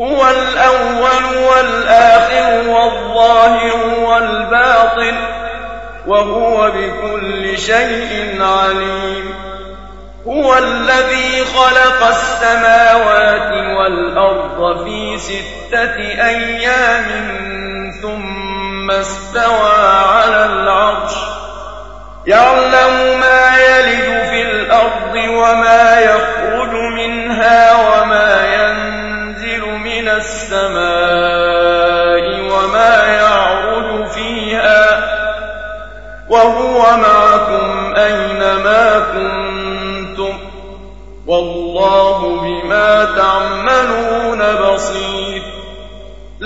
هو الأول والآخر والظاهر والباطن وهو بكل شيء عليم. هو الذي خلق السماوات والأرض في ستة أيام ثم استوى على العرش. يعلم ما يلج في الأرض وما يخرج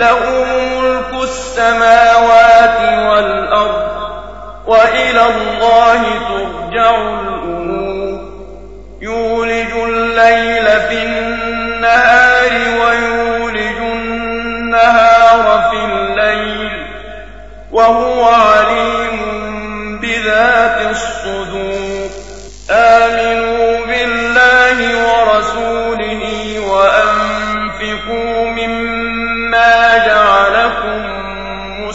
له ملك السماوات والأرض وإلى الله ترجع الأمور. يولج الليل في النهار ويولج النهار في الليل وهو عليم بذات الصدور. آمنوا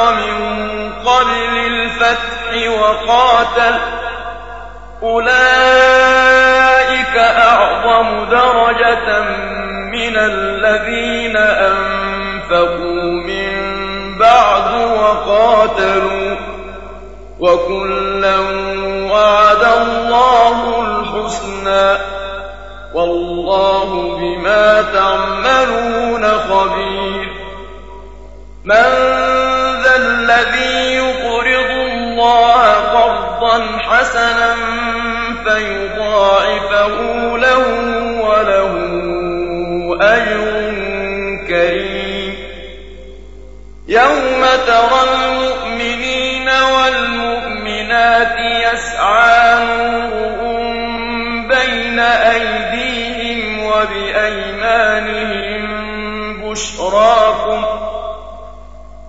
أنفق من قبل الفتح وقاتل. أولئك أعظم درجة من الذين أنفقوا من بعد وقاتلوا. وكلا وعد الله الحسنى. والله بما تعملون خبير. من الذي يقرض الله قرضا حسنا فيضاعفه له وله أجر كريم. يوم ترى المؤمنين والمؤمنات يسعى بين أيديهم وبأيمانهم بشراكم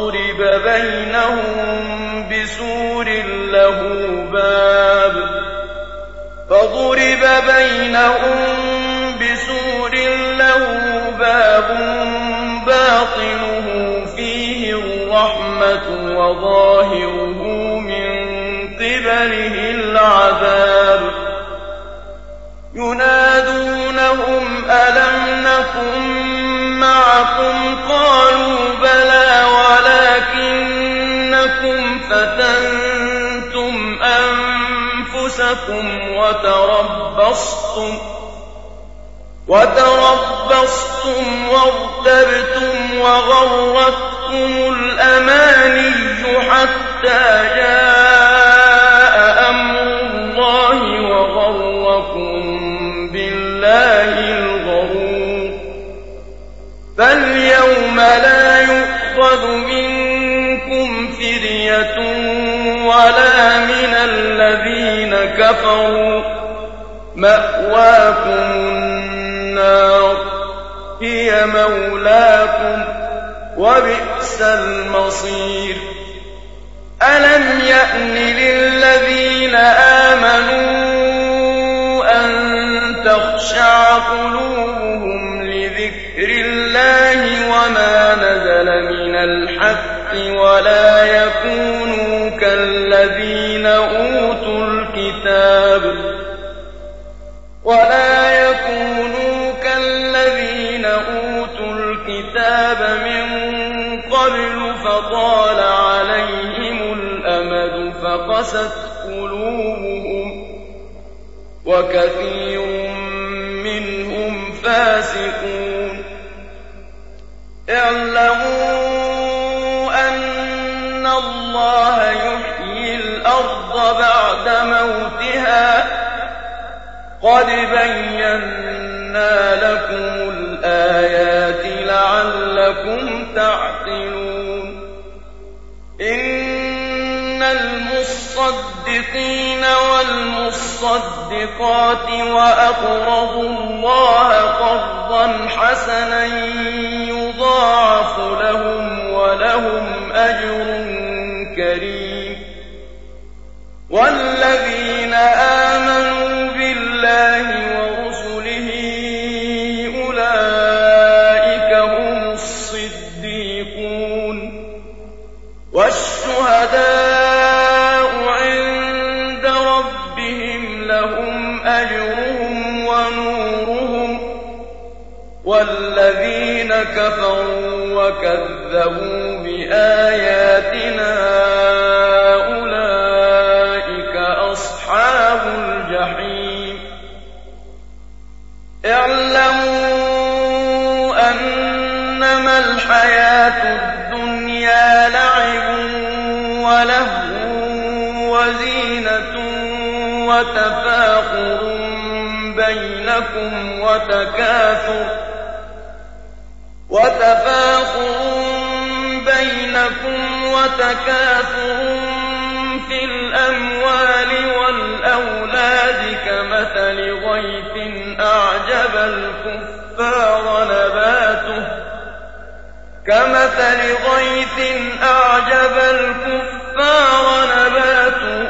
فضرب بينهم بسور له باب. فضرب بينهم بسور له باب باطنه فيه الرحمة وظاهره من قبله العذاب. ينادونهم ألم نكن أنفسكم وتربصتم وتربصتم وارتبتم وغرتكم الأماني حتى جاء أمر الله وغركم بالله الغرور فاليوم لا يؤخذ منكم فرية ولا من الذين كفروا. مأواكم النار هي مولاكم وبئس المصير. ألم يأن قبل فطال عليهم الأمد فقست قلوبهم وكثير منهم فاسقون اعلموا أن الله يحيي الأرض بعد موتها قد بينا لكم الآيات لعلكم تعقلون المصدقين والمصدقات وأقرضوا الله قرضا حسنا يضاعف لهم ولهم أجر كريم. والذين آمنوا وتفاخر بينكم وتكاثر وتفاخر بينكم وتكاثر في الأموال والأولاد كمثل غيث أعجب الكفار نباته كمثل غيث أعجب الكفار نباته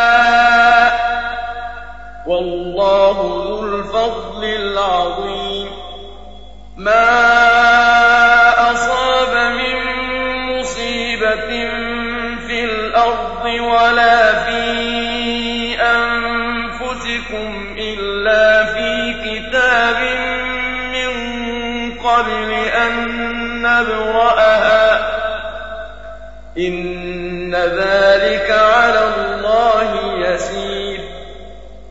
والله ذو الفضل العظيم. ما أصاب من مصيبة في الأرض ولا في أنفسكم إلا في كتاب من قبل أن نبرأها. إن ذلك على الله.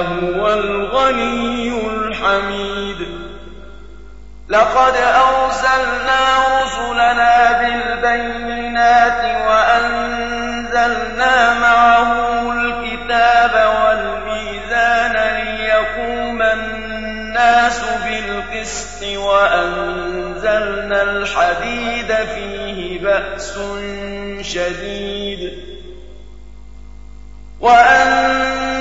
هو الغني الحميد. لقد أرسلنا رسلنا بالبينات وأنزلنا معهم الكتاب والميزان ليقوم الناس بالقسط وأنزلنا الحديد فيه بأس شديد. وأنزلنا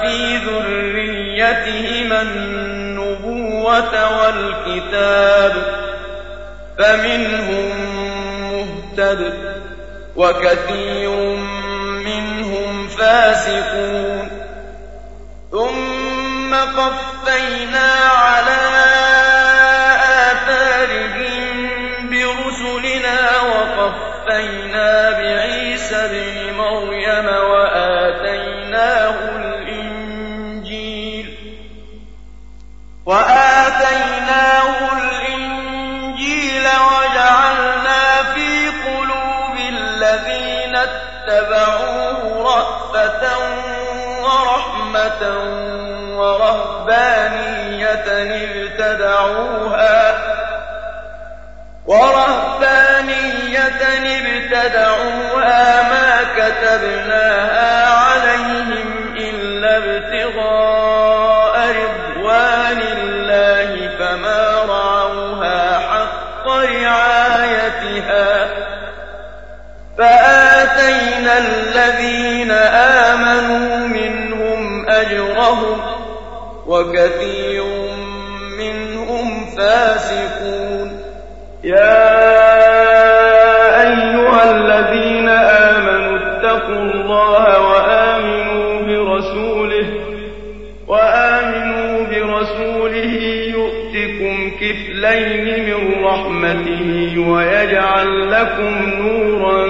في ذريتهما النبوة والكتاب فمنهم مهتد وكثير منهم فاسقون ثم قفينا على آثارهم برسلنا وقفينا بعيسى ابن مريم وآتيناه وآتيناه الإنجيل وجعلنا في قلوب الذين اتبعوه رأفة ورحمة ورهبانية ابتدعوها ورهبانية ابتدعوها ما كتبناها أجرهم وكثير منهم فاسقون. يا أيها الذين آمنوا اتقوا الله وآمنوا برسوله وآمنوا برسوله يؤتكم كفلين من رحمته ويجعل لكم نورا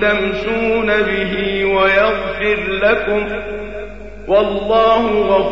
تمشون به ويغفر لكم